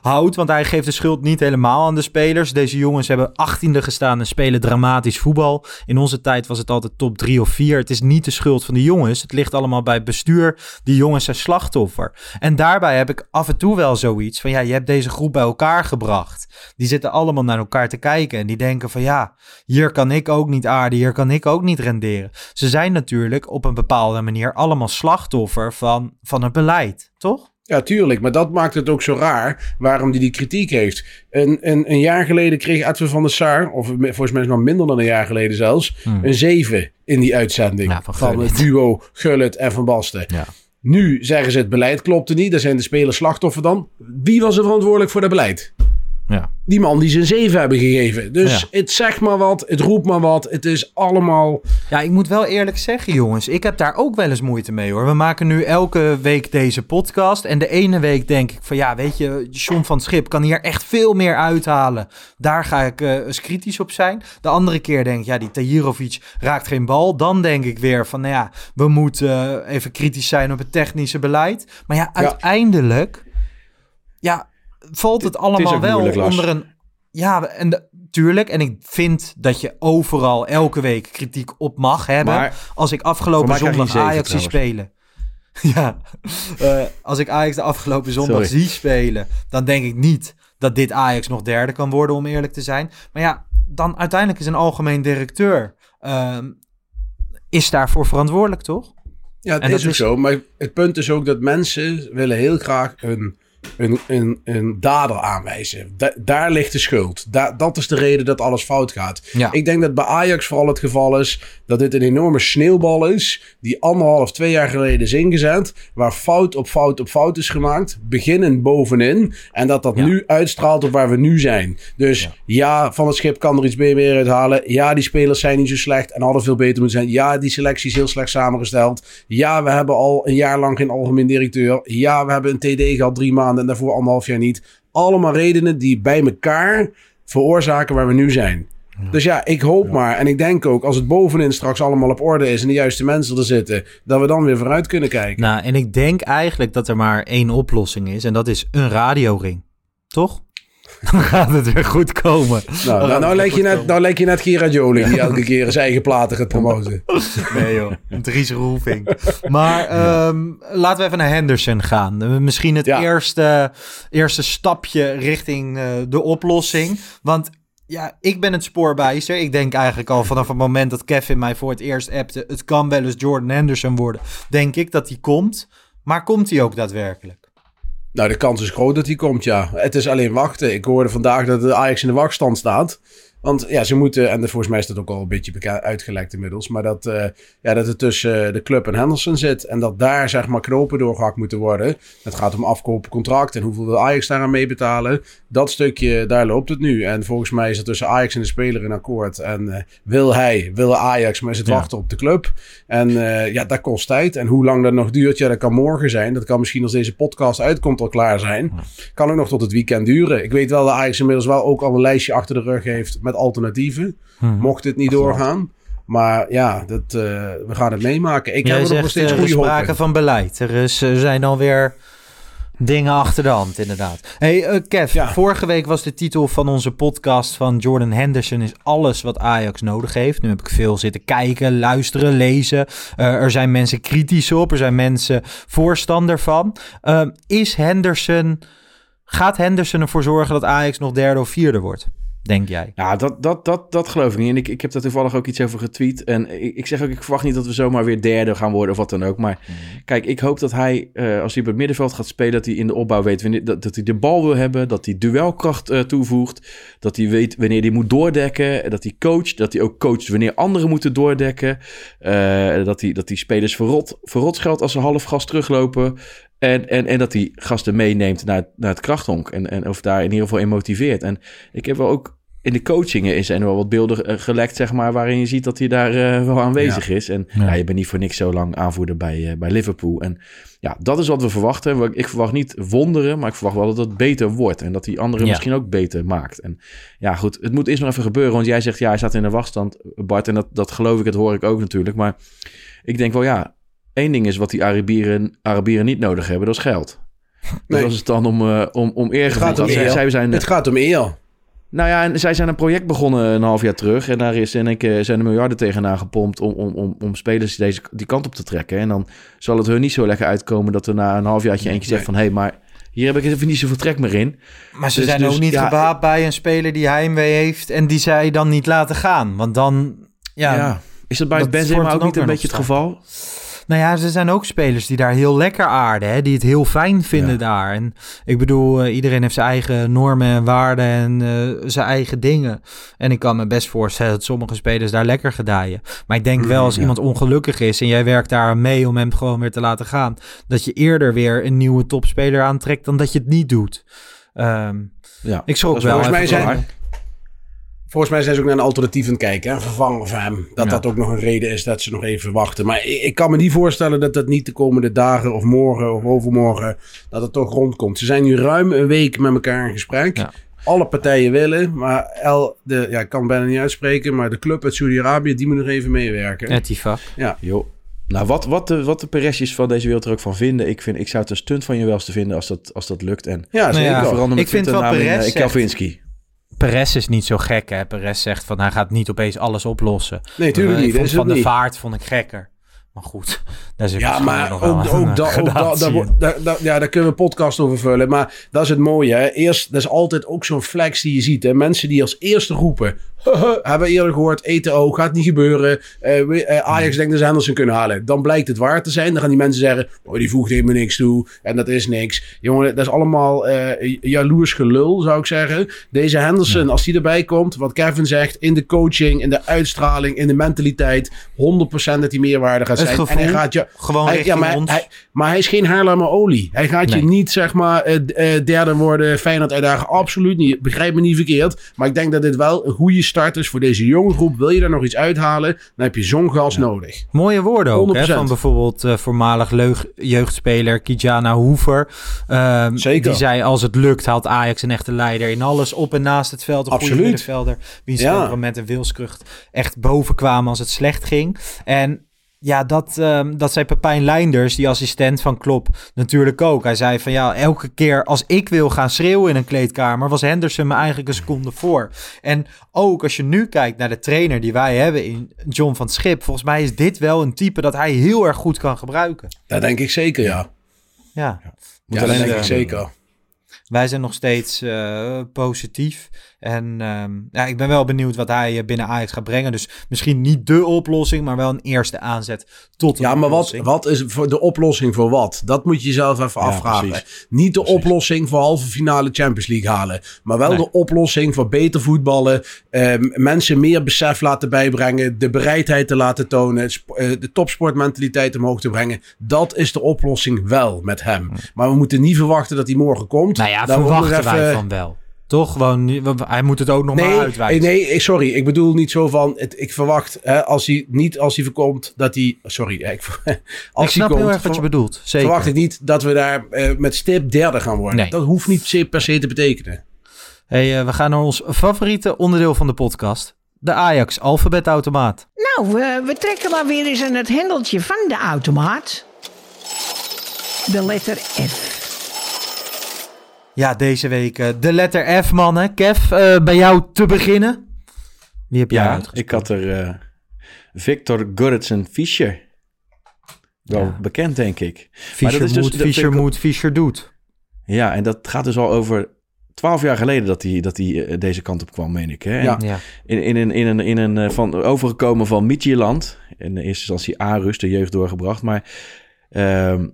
houdt. Want hij geeft de schuld niet helemaal aan de spelers. Deze jongens hebben achttiende gestaan en spelen dramatisch voetbal. In onze tijd was het altijd top drie of vier. Het is niet de schuld van de jongens. Het ligt allemaal bij het bestuur. Die jongens zijn slachtoffer. En daarbij heb ik af en toe wel zoiets van... ja, je hebt deze groep bij elkaar gebracht. Die zitten allemaal naar elkaar te kijken. En die denken van ja, hier kan ik ook niet aarden. Hier kan ik ook niet renderen. Ze zijn natuurlijk op een bepaalde manier allemaal slachtoffer van, van het beleid, toch? Ja, tuurlijk. Maar dat maakt het ook zo raar waarom hij die kritiek heeft. Een, een, een jaar geleden kreeg Edwin van der Sar, of volgens mij nog minder dan een jaar geleden zelfs, Hmm. een 7 in die uitzending. Ja, van van het duo Gullit en Van Basten. Ja. Nu zeggen ze het beleid klopte niet. Daar zijn de spelers slachtoffer dan. Wie was er verantwoordelijk voor dat beleid? Ja. Die man die ze een 7 hebben gegeven. Dus Ja. het zegt maar wat, het roept maar wat. Het is allemaal... Ja, ik moet wel eerlijk zeggen, jongens. Ik heb daar ook wel eens moeite mee hoor. We maken nu elke week deze podcast. En de ene week denk ik van ja, weet je, John van Schip kan hier echt veel meer uithalen. Daar ga ik eh, eens kritisch op zijn. De andere keer denk ik, ja, die Tahirovic raakt geen bal. Dan denk ik weer van, nou ja, we moeten eh, even kritisch zijn op het technische beleid. Maar ja, uiteindelijk, ja, valt het allemaal wel onder een ja, en de- tuurlijk. En ik vind dat je overal elke week kritiek op mag hebben. Maar als ik afgelopen zondag Ajax zie spelen. Ja, eh, als ik Ajax de afgelopen zondag Sorry. zie spelen, dan denk ik niet dat dit Ajax nog derde kan worden, om eerlijk te zijn. Maar ja, dan uiteindelijk is een algemeen directeur ehm, is daarvoor verantwoordelijk, toch? Ja, het En is dat ook is- zo. Maar het punt is ook dat mensen willen heel graag een, een, een, een dader aanwijzen. Da- daar ligt de schuld. Da- dat is de reden dat alles fout gaat. Ja. Ik denk dat bij Ajax vooral het geval is dat dit een enorme sneeuwbal is. Die anderhalf, twee jaar geleden is ingezet. Waar fout op fout op fout is gemaakt. Beginnen bovenin. En dat dat Ja. nu uitstraalt op waar we nu zijn. Dus ja. Van het Schip kan er iets meer uithalen. Ja, die spelers zijn niet zo slecht en hadden veel beter moeten zijn. Ja, die selectie is heel slecht samengesteld. Ja, we hebben al een jaar lang geen algemeen directeur. Ja, we hebben een TD gehad drie maanden en daarvoor anderhalf jaar niet. Allemaal redenen die bij elkaar veroorzaken waar we nu zijn. Dus ja, ik hoop maar en ik denk ook als het bovenin straks allemaal op orde is en de juiste mensen er zitten, dat we dan weer vooruit kunnen kijken. Nou, en ik denk eigenlijk dat er maar één oplossing is. En dat is een radioring. Toch? Dan gaat het weer goed komen. Nou, nou, nou, lijk je net, nou lijk je net Gerard Joling die elke keer zijn eigen platen gaat promoten. Nee joh, een Dries Roelvink. Maar ehm, laten we even naar Henderson gaan. Eh, Misschien het Ja. eerste, eerste stapje richting eh, de oplossing. Want ja, ik ben het spoorbijster. Ik denk eigenlijk al vanaf het moment dat Kevin mij voor het eerst appte... het kan wel eens Jordan Henderson worden. Denk ik dat hij komt. Maar komt hij ook daadwerkelijk? Nou, de kans is groot dat hij komt, ja. Het is alleen wachten. Ik hoorde vandaag dat de Ajax in de wachtstand staat. Want ja, ze moeten, en volgens mij is dat ook al een beetje uitgelekt inmiddels, maar dat, eh, ja, dat het tussen de club en Henderson zit. En dat daar zeg maar knopen doorgehakt moeten worden. Het gaat om afkopen contract en hoeveel wil Ajax daaraan meebetalen. Dat stukje, daar loopt het nu. En volgens mij is er tussen Ajax en de speler een akkoord. En eh, wil hij, wil Ajax, maar is het Ja. wachten op de club. En eh, ja, dat kost tijd. En hoe lang dat nog duurt, ja, dat kan morgen zijn. Dat kan misschien als deze podcast uitkomt al klaar zijn. Kan ook nog tot het weekend duren. Ik weet wel dat Ajax inmiddels wel ook al een lijstje achter de rug heeft met alternatieven. Mhm. Mocht dit niet doorgaan. Maar ja, dat, eh, we gaan het meemaken. Ik Jij heb er nog steeds eh, er goede is sprake van beleid. Er, is, er zijn alweer dingen achter de hand, inderdaad. hey, eh, Kev, Ja. vorige week was de titel van onze podcast van Jordan Henderson... is alles wat Ajax nodig heeft. Nu heb ik veel zitten kijken, luisteren, lezen. Eh, er zijn mensen kritisch op, er zijn mensen voorstander van. Eh, is Henderson... Gaat Henderson ervoor zorgen dat Ajax nog derde of vierde wordt? Denk jij? Ja, dat, dat, dat, dat geloof ik niet. En ik, ik heb daar toevallig ook iets over getweet. En ik, ik zeg ook, ik verwacht niet dat we zomaar weer derde gaan worden of wat dan ook. Maar kijk, ik hoop dat hij, eh, als hij op het middenveld gaat spelen, dat hij in de opbouw weet wanneer, dat, dat hij de bal wil hebben, dat hij duelkracht eh, toevoegt, dat hij weet wanneer hij moet doordekken, dat hij coacht, dat hij ook coacht wanneer anderen moeten doordekken, eh, dat, hij, dat hij spelers verrot, verrot scheldt als ze half gas teruglopen. En, en, en dat hij gasten meeneemt naar, naar het krachthonk. En, en of daar in ieder geval in motiveert. En ik heb wel ook in de coachingen is er wel wat beelden eh, gelekt, zeg maar, waarin je ziet dat hij daar eh, wel aanwezig is. En ja. Ja. je bent niet voor niks zo lang aanvoerder bij, eh, bij Liverpool. En ja, dat is wat we verwachten. Ik verwacht niet wonderen, maar ik verwacht wel dat het beter wordt. En dat die anderen Ja. misschien ook beter maakt. En ja, goed, het moet eerst nog even gebeuren. Want jij zegt, ja, hij staat in de wachtstand, Bart. En dat, dat geloof ik, dat hoor ik ook natuurlijk. Maar ik denk wel, ja, één ding is wat die Arabieren, Arabieren niet nodig hebben, dat is geld. Nee. Dat was het dan om, eh om, om Het eergevoel. gaat om Want zij, eer. zij zijn, Het gaat om eer. nou ja, en zij zijn een project begonnen een half jaar terug. En daar is in één keer zijn er miljarden tegenaan gepompt om, om, om, om spelers deze, die kant op te trekken. En dan zal het hun niet zo lekker uitkomen dat er na een halfjaartje eentje zegt van... hé, hey, maar hier heb ik even niet zoveel trek meer in. Maar ze Dus- zijn dus, ook niet ja, gebaat bij een speler die heimwee heeft en die zij dan niet laten gaan. Want dan, ja, Ja. Is dat bij dat Benzema ook niet een beetje het geval? Nou ja, er zijn ook spelers die daar heel lekker aarden, hè, die het heel fijn vinden Ja. daar. En ik bedoel, eh, iedereen heeft zijn eigen normen en waarden en eh, zijn eigen dingen. En ik kan me best voorstellen dat sommige spelers daar lekker gedijen. Maar ik denk wel als ja. iemand ongelukkig is en jij werkt daar mee om hem gewoon weer te laten gaan, dat je eerder weer een nieuwe topspeler aantrekt dan dat je het niet doet. Ehm, Ja. ik schrok wel. volgens mij zijn-. Volgens mij zijn ze ook naar een alternatief aan het kijken. Een vervanger van hem. Dat Ja. dat ook nog een reden is dat ze nog even wachten. Maar ik, ik kan me niet voorstellen dat dat niet de komende dagen of morgen of overmorgen... dat het toch rondkomt. Ze zijn nu ruim een week met elkaar in gesprek. Ja. Alle partijen willen. Maar El, de, ja, ik kan het bijna niet uitspreken. Maar de club uit Saudi-Arabië, die moet nog even meewerken. Etifak. Joh. Nou, wat, wat, de, wat de Perezjes van deze wereld er ook van vinden... ik, vind, ik zou het een stunt van je welste vinden als dat, als dat lukt. En Ja, Nou zeker. ja, ik vind wel zegt- Kelvinski. Perez is niet zo gek, hè. Perez zegt van hij gaat niet opeens alles oplossen. Nee, tuurlijk niet. Ik Dat is van de niet. vaart vond ik gekker. Maar goed, daar zit Ja, maar nog ook, ook, dat, ook ja, daar kunnen we een podcast over vullen. Maar dat is het mooie. Hè. Eerst, dat is altijd ook zo'n flex die je ziet. Hè. Mensen die als eerste roepen. hebben we eerder gehoord. ETO gaat niet gebeuren. Eh, Ajax denkt dat ze Henderson kunnen halen. Dan blijkt het waar te zijn. Dan gaan die mensen zeggen. Oh, die voegt helemaal niks toe. En dat is niks. Jongen, dat is allemaal eh jaloers gelul, zou ik zeggen. Deze Henderson, als die erbij komt. Wat Kevin zegt. In de coaching, in de uitstraling, in de mentaliteit. 100% dat hij meerwaarde gaat zijn. en hij gaat je, Gewoon hij, ja, maar, ons. hij, maar hij is geen Haarlemmer olie. Hij gaat je niet, zeg maar, eh, derde worden, Feyenoord uitdagen. Absoluut niet. Begrijp me niet verkeerd. Maar ik denk dat dit wel een goede start is voor deze jonge groep. Wil je daar nog iets uithalen, dan heb je zo'n gas nodig. Mooie woorden ook, hè, 100%. van bijvoorbeeld eh, voormalig leug- jeugdspeler Kijana Hoever. Ehm, Zeker. Die zei, als het lukt, haalt Ajax een echte leider in alles. Op en naast het veld, een goede Absoluut. middenvelder. Wiens Ja. temperament en wilskracht echt boven kwamen als het slecht ging. En ja, dat, ehm, dat zei Pepijn Leinders, die assistent van Klop, natuurlijk ook. Hij zei van ja, elke keer als ik wil gaan schreeuwen in een kleedkamer, was Henderson me eigenlijk een seconde voor. En ook als je nu kijkt naar de trainer die wij hebben in John van Schip, volgens mij is dit wel een type dat hij heel erg goed kan gebruiken. Dat denk ik zeker, ja. Ja, Ja, dat alleen, denk ik zeker. wij zijn nog steeds eh, positief. En ehm, ja, ik ben wel benieuwd wat hij eh, binnen Ajax gaat brengen. Dus misschien niet de oplossing, maar wel een eerste aanzet tot een Ja, maar wat, oplossing. wat is voor de oplossing voor wat? Dat moet je jezelf even Ja, afvragen. precies. Niet de Precies. oplossing voor halve finale Champions League halen. Maar wel Nee. de oplossing voor beter voetballen. ehm, mensen meer besef laten bijbrengen. De bereidheid te laten tonen. eh, de topsportmentaliteit omhoog te brengen. Dat is de oplossing wel met hem. Maar we moeten niet verwachten dat hij morgen komt. Nou ja, nog verwachten wij even- van wel. Toch? Gewoon, hij moet het ook nog maar Nee, uitwijzen. nee, sorry. Ik bedoel niet zo van. Het, ik verwacht hè, als hij niet als hij voorkomt dat hij. Sorry, ja, ik, als ik snap hij komt, heel erg wat je bedoelt. Zeker. verwacht ik niet dat we daar eh, met stip derde gaan worden. Nee. Dat hoeft niet per se, per se te betekenen. Hey, eh, we gaan naar ons favoriete onderdeel van de podcast. De Ajax alfabetautomaat. Nou, we trekken maar weer eens aan het hendeltje van de automaat. De letter F. Ja, deze week eh, de letter F, mannen. Kev, eh, bij jou te beginnen. Wie heb jij Ja, uitgesproken? ik had er eh, Victor Gurritsen Fischer. Wel Ja. bekend, denk ik. Maar Fischer dat is dus- moet, Fischer moet, Fischer doet. Ja, en dat gaat dus al over twaalf jaar geleden dat hij, dat hij deze kant op kwam, meen ik. Hè? En Ja. Ja. In, in een, in een, in een van, overgekomen van Midtjylland. In de eerste instantie A-rust, de jeugd doorgebracht. Maar ehm,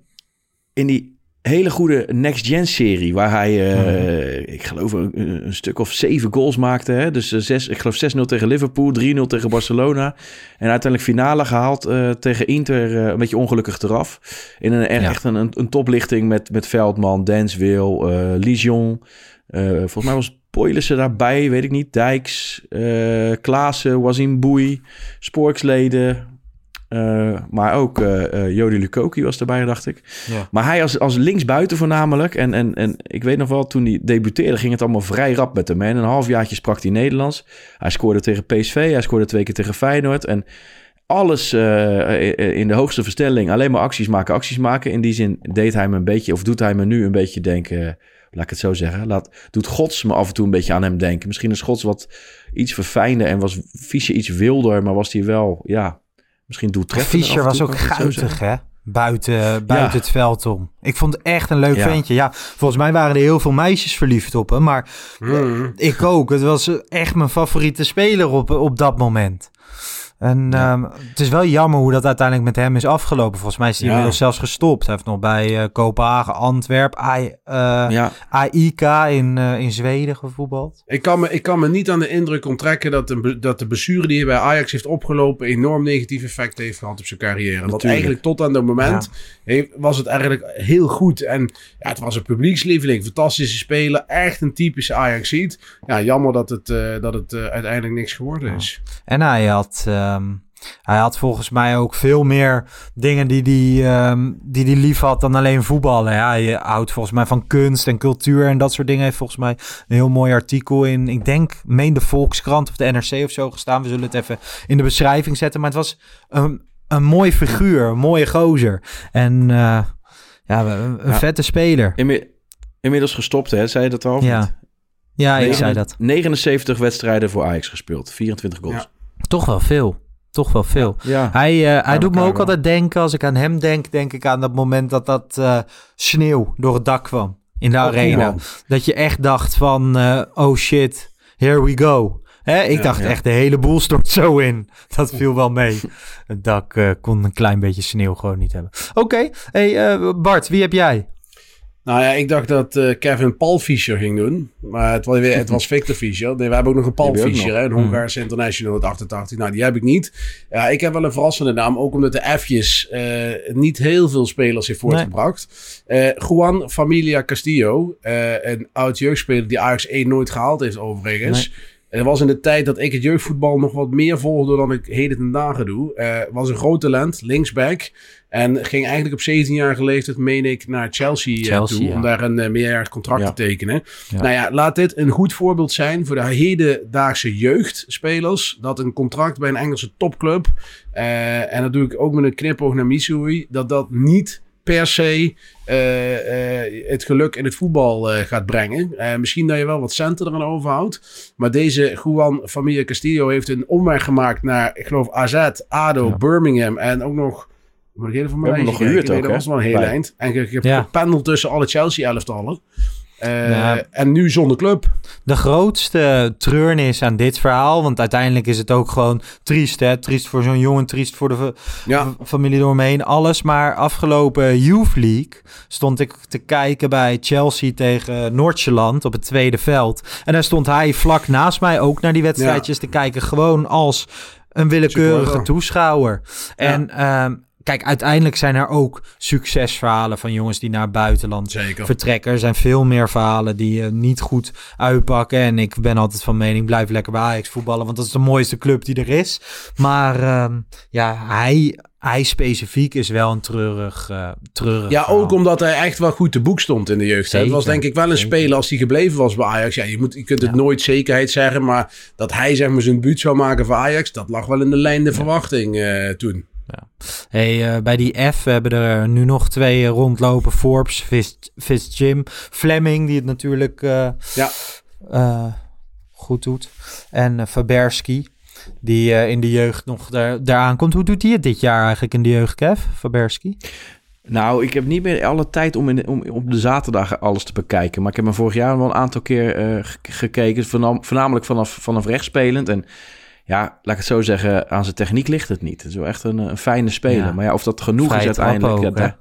in die hele goede Next Gen serie, waar hij, eh, ik geloof, een, een stuk of zeven goals maakte. Hè? Dus eh, zes, ik geloof 6-0 tegen Liverpool, 3-0 tegen Barcelona. En uiteindelijk finale gehaald eh, tegen Inter, een beetje ongelukkig eraf. In een, echt Ja. echt een, een, toplichting met, met Veldman, Denswil, Lijon. Volgens mij was Poilissen daarbij, weet ik niet. Dijks, Klaassen, Wazim Boei, Sporksleden. Eh, maar ook eh, Jody Lukoki was erbij, dacht ik. Ja. Maar hij als, als linksbuiten voornamelijk. En, en, en ik weet nog wel, toen hij debuteerde ging het allemaal vrij rap met hem. In een halfjaartje sprak hij Nederlands. Hij scoorde tegen PSV, hij scoorde twee keer tegen Feyenoord. En alles uh, in de hoogste verstelling. Alleen maar acties maken, acties maken. In die zin deed hij me een beetje, of doet hij me nu een beetje denken... Laat ik het zo zeggen. Laat, doet Gods me af en toe een beetje aan hem denken. Misschien is Gods wat iets verfijnder en was Fischer iets wilder, maar was hij wel, ja, misschien doeltreffend. Fischer was ook guitig, hè? Buiten, buiten het veld om. Ik vond het echt een leuk ventje. Ja, volgens mij waren er heel veel meisjes verliefd op hem. Maar mm. ik ook. Het was echt mijn favoriete speler op, op dat moment. En ehm, het is wel jammer hoe dat uiteindelijk met hem is afgelopen. Volgens mij is hij inmiddels zelfs gestopt. Hij heeft nog bij uh, Kopenhagen, Antwerp, AI, uh, AIK in, uh, in Zweden gevoetbald. Ik kan, me, ik kan me niet aan de indruk onttrekken dat de, dat de blessure die hij bij Ajax heeft opgelopen... enorm negatief effect heeft gehad op zijn carrière. Want eigenlijk tot aan dat moment was het eigenlijk heel goed. En ja, het was een publiekslieveling, fantastische speler. Echt een typische Ajax-ziet. Ja, jammer dat het, dat het uiteindelijk niks geworden is. En hij had... Ehm, hij had volgens mij ook veel meer dingen die, die, um, die hij lief had dan alleen voetballen. Ja, hij houdt volgens mij van kunst en cultuur en dat soort dingen. heeft volgens mij een heel mooi artikel in, ik denk, meen de Volkskrant of de NRC of zo gestaan. We zullen het even in de beschrijving zetten. Maar het was een, een mooi figuur, een mooie gozer. En uh, ja, een, vette speler. inmiddels gestopt, hè? Zei je dat al? Ja, ja ik zei dat. 79 wedstrijden voor Ajax gespeeld, 24 goals. Ja. Toch wel veel. Toch wel veel. Ja, hij, uh, hij doet me ook altijd denken, als ik aan hem denk, denk ik aan dat moment dat dat uh, sneeuw door het dak kwam in de oh, arena. Dat je echt dacht van, uh, oh shit, here we go. Hè? Ik dacht echt, de hele boel stort zo in. Dat viel wel mee. Het dak kon een klein beetje sneeuw gewoon niet hebben. Oké, hey, Bart, wie heb jij? Nou ja, ik dacht dat uh, Kevin Paul Fischer ging doen. Maar het was, het was Victor Fischer. Nee, we hebben ook nog een Paul Fischer, hè, een hmm. Hongaarse international uit 88. Nou, die heb ik niet. Ja, ik heb wel een verrassende naam. Ook omdat de F'jes uh, niet heel veel spelers heeft voortgebracht. Nee. Uh, Juan Familia Castillo. een oud jeugdspeler die Ajax 1 nooit gehaald heeft overigens. Nee. Het was in de tijd dat ik het jeugdvoetbal nog wat meer volgde dan ik heden ten dagen doe. Uh, was een groot talent, linksback. En ging eigenlijk op 17-jarige leeftijd, meen ik, naar Chelsea, eh, Chelsea toe. Om daar een uh, meerjarig contract te tekenen. Nou ja, laat dit een goed voorbeeld zijn voor de hedendaagse jeugdspelers. Dat een contract bij een Engelse topclub. Uh, en dat doe ik ook met een knipoog naar Missouri. Dat dat niet per se uh, het geluk in het voetbal uh, gaat brengen. misschien dat je wel wat centen eraan overhoudt. Maar deze Juan Familia Castillo heeft een omweg gemaakt naar, ik geloof, AZ, ADO, Birmingham en ook nog... Moet ik van mij nog gehuurd ook, Dat was wel een heel eind. En ik heb ja. gependeld tussen alle Chelsea-elftallen. Uh, En nu zonder club. De grootste treurnis aan dit verhaal, want uiteindelijk is het ook gewoon triest, hè? Triest voor zo'n jongen, triest voor de ja. familie doorheen, alles. Maar afgelopen Youth League stond ik te kijken bij Chelsea tegen Noordjeland op het tweede veld. En daar stond hij vlak naast mij ook naar die wedstrijdjes te kijken, gewoon als een willekeurige toeschouwer. En ehm, kijk, uiteindelijk zijn er ook succesverhalen van jongens die naar het buitenland vertrekken. Er zijn veel meer verhalen die uh, niet goed uitpakken. En ik ben altijd van mening, blijf lekker bij Ajax voetballen, want dat is de mooiste club die er is. Maar uh, ja, hij, hij specifiek is wel een treurig, uh, treurig Ja, ook omdat hij echt wel goed te boek stond in de jeugd. Het was denk ik wel een speler als hij gebleven was bij Ajax. Ja, je, moet, je kunt het nooit zekerheid zeggen, maar dat hij zeg maar zijn buurt zou maken voor Ajax, dat lag wel in de lijn de verwachting uh, toen. Ja. Hey, uh, bij die F hebben er nu nog twee rondlopen. Forbes, Fist, Jim, Fleming, die het natuurlijk uh, ja. goed doet. En Faberski, die in de jeugd nog daar, daaraan komt. Hoe doet hij het dit jaar eigenlijk in de jeugd, Kev, Faberski? Nou, ik heb niet meer alle tijd om, in, om op de zaterdag alles te bekijken. Maar ik heb me vorig jaar wel een aantal keer gekeken. Voornamelijk vanaf, vanaf rechts spelend. En ja, laat ik het zo zeggen, aan zijn techniek ligt het niet. Het is wel echt een, een fijne speler. Maar ja, of dat genoeg is uiteindelijk. ja,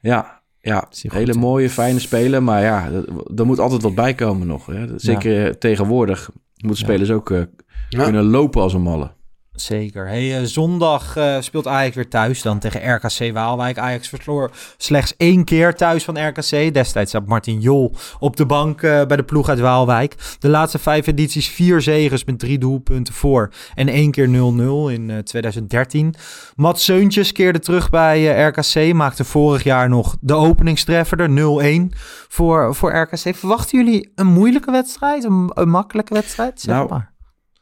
ja, ja, hele mooie, fijne speler. Maar ja, er moet altijd wat bij komen nog. Hè. Zeker tegenwoordig moeten spelers ook uh, kunnen lopen als een malle. Zeker. Hey, uh, zondag uh, speelt Ajax weer thuis dan tegen RKC Waalwijk. Ajax verloor slechts één keer thuis van RKC. Destijds zat Martin Jol op de bank uh, bij de ploeg uit Waalwijk. De laatste vijf edities vier zegens met drie doelpunten voor. En één keer 0-0 in 2013. Matt Seuntjes keerde terug bij RKC. Maakte vorig jaar nog de openingstreffer, 0-1 voor, voor RKC. Verwachten jullie een moeilijke wedstrijd? Een, een makkelijke wedstrijd? Zeg nou, maar.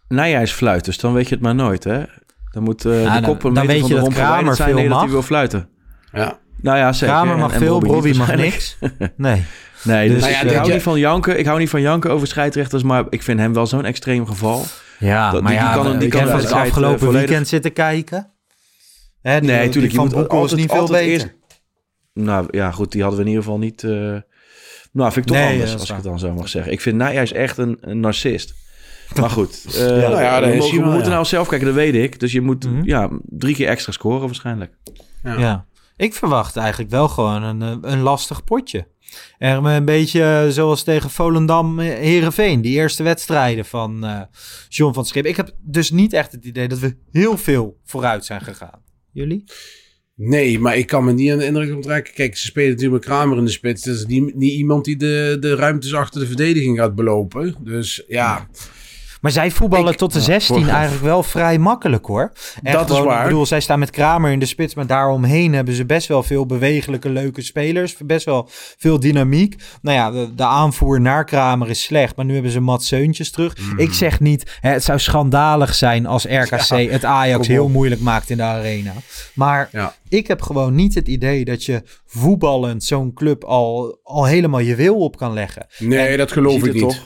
Nijhuis fluit, dus dan weet je het maar nooit, hè? Dan moet eh, Ja, de dan- kop een dan meter weet van de Kramer zijn veel tegen dat hij mag. wil fluiten. Ja. Nou ja, zeker. Kramer mag en veel, Bobby mag niks. Nee. Nee, dus, Dus, ik, ja, ik hou je- niet van janken. Ik hou niet van janken over scheidsrechters, maar ik vind hem wel zo'n extreem geval. Ja, Dat- maar die- die ja, kan- die ik kan het afgelopen volledig- weekend zitten kijken. Hè, die, Nee, die tuurlijk, je van Boekel is altijd- niet veel beter. eerst- Nou ja, goed, die hadden we in ieder geval niet. eh, Nou, vind ik toch Nee, anders, als ik het dan zo mag zeggen. Ik vind Nijhuis is echt een, een narcist. Maar goed, eh, nou ja, we, mogen- moeten ja. nou zelf kijken, dat weet ik. Dus je moet Mhm. ja, drie keer extra scoren waarschijnlijk. Ja. Ik verwacht eigenlijk wel gewoon een, eh, een lastig potje. Er een beetje eh, zoals tegen Volendam, eh, Heerenveen. Die eerste wedstrijden van eh John van Schip. Ik heb dus niet echt het idee dat we heel veel vooruit zijn gegaan. Jullie? Nee, maar ik kan me niet aan de indruk onttrekken. Kijk, ze spelen natuurlijk met Kramer in de spits. Dat is niet, niet iemand die de, de ruimtes achter de verdediging gaat belopen. Dus ja, Maar zij voetballen Ik- tot de ja, 16 vorig- eigenlijk wel vrij makkelijk hoor. En Dat is waar. Ik bedoel, zij staan met Kramer in de spits, maar daaromheen hebben ze best wel veel bewegelijke, leuke spelers. Best wel veel dynamiek. Nou ja, de, de aanvoer naar Kramer is slecht, maar nu hebben ze Mats Seuntjes terug. Hmm. Ik zeg niet, hè, het zou schandalig zijn als RKC het Ajax heel moeilijk maakt in de arena. Maar Ja. ik heb gewoon niet het idee dat je voetballend zo'n club al, al helemaal je wil op kan leggen. nee, dat geloof ik niet. toch.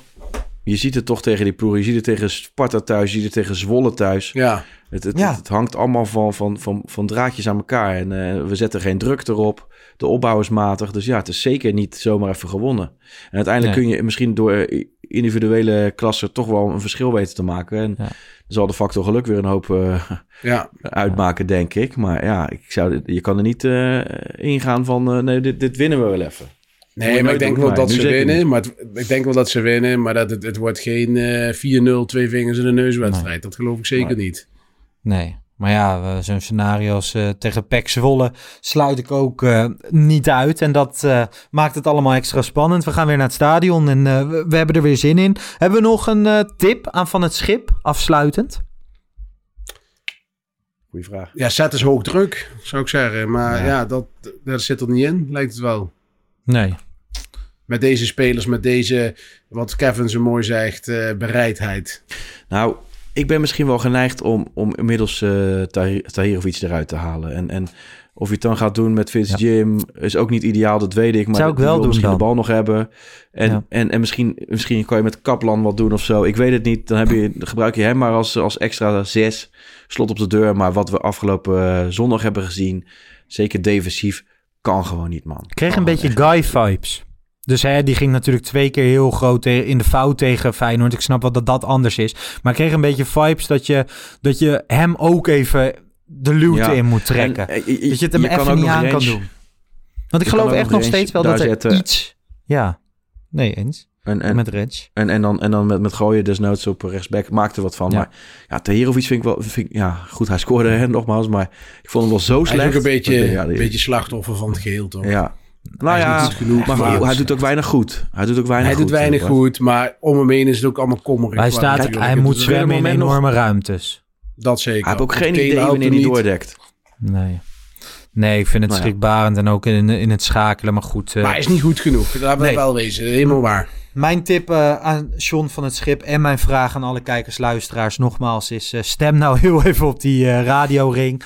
Je ziet het toch tegen die ploegen. Je ziet het tegen Sparta thuis, je ziet het tegen Zwolle thuis. Ja, Het, het, Ja. het, hangt allemaal van, van, van, van draadjes aan elkaar. En eh, we zetten geen druk erop. De opbouw is matig. Dus ja, het is zeker niet zomaar even gewonnen. En uiteindelijk Nee. kun je misschien door eh, individuele klassen toch wel een verschil weten te maken. En Ja. dan zal de factor geluk weer een hoop eh, ja. uitmaken, denk ik. Maar ja, ik zou, je kan er niet eh, ingaan van... eh, nee, dit, dit winnen we wel even. Nee, maar ik denk wel dat ze winnen. Maar het- ik denk wel dat ze winnen. Maar dat het, het wordt geen eh 4-0, twee vingers in de neus wedstrijd. Dat geloof ik zeker niet. Nee. Maar ja, zo'n scenario als eh, tegen PEC Zwolle sluit ik ook eh, niet uit. En dat eh, maakt het allemaal extra spannend. We gaan weer naar het stadion en eh, we, hebben er weer zin in. Hebben we nog een eh, tip aan Van het Schip, afsluitend? Goeie vraag. Ja, zet is hoog druk, zou ik zeggen. Maar Ja. ja, dat, dat zit er niet in, lijkt het wel. Nee. Met deze spelers, met deze, wat Kevin zo mooi zegt, eh, bereidheid. Nou, ik ben misschien wel geneigd om, om inmiddels eh Tahir, Tahirovic eruit te halen. En, en of je het dan gaat doen met Fitz Jim is ook niet ideaal, dat weet ik. Maar Zou ik die wel doen misschien dan. de bal nog hebben. En, Ja. en, en misschien, misschien kan je met Kaplan wat doen of zo. Ik weet het niet. Dan, heb je, dan gebruik je hem maar als, als extra zes. Slot op de deur. Maar wat we afgelopen eh, zondag hebben gezien, zeker defensief, kan gewoon niet, man. Ik kreeg een beetje gewoon echt Guy vibes. Dus hè, die ging natuurlijk twee keer heel groot in de fout tegen Feyenoord. Ik snap wel dat dat anders is. Maar ik kreeg een beetje vibes dat je, dat je hem ook even de luwte Ja. in moet En, trekken. eh, dat je het hem je kan even niet nog aan kan doen. Want ik Je geloof echt nog steeds wel dat er zetten. iets... Ja, nee eens. En, en, met. En, en dan, en dan met, met gooien desnoods op rechtsback maakt er wat van. Ja. Maar ja, Tahirovic vind ik wel... Vind ik, ja, goed, hij scoorde hè, nogmaals. Maar ik vond hem wel zo Hij is slecht. ook een beetje, Dat- ja, een die- beetje slachtoffer van het geheel, toch? Ja. Nou Hij ja, genoeg maar hij, doet ook weinig goed. Hij doet ook weinig Hij goed. doet weinig hoor. goed, maar om hem heen is het ook allemaal kommerig. Hij, staat, hij moet zwemmen in nog- enorme ruimtes. Dat zeker. Hij heeft ook geen idee wanneer hem hij niet. doordekt. Nee. Nee, ik vind het Nou ja. schrikbarend en ook in, in het schakelen. Maar goed, eh, Maar hij is niet goed genoeg. Laten we Nee. wel wezen. Helemaal waar. Mijn tip eh, aan John van het Schip en mijn vraag aan alle kijkers, luisteraars nogmaals is... eh, stem nou heel even op die eh, radioring.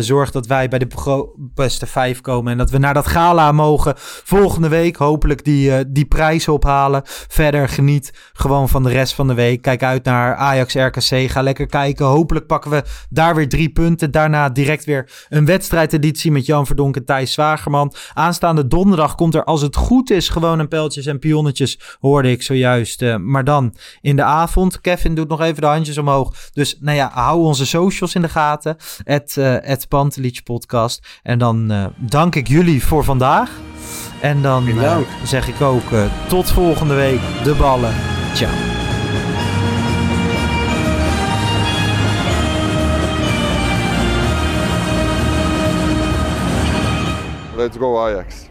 Zorg dat wij bij de beste vijf komen en dat we naar dat gala mogen. Volgende week hopelijk die, die prijs ophalen. Verder geniet gewoon van de rest van de week. Kijk uit naar Ajax RKC. Ga lekker kijken. Hopelijk pakken we daar weer drie punten. Daarna direct weer een wedstrijdeditie met Jan Verdonk en Thijs Zwagerman. Aanstaande donderdag komt er als het goed is gewoon een pijltjes en pionnetjes hoorde ik zojuist. eh, maar dan in de avond. Kevin doet nog even de handjes omhoog. Dus nou ja, hou onze socials in de gaten. Het, Pantelich podcast. En dan eh, dank ik jullie voor vandaag. En dan zeg ik ook tot volgende week. De ballen. Ciao. Let's go Ajax.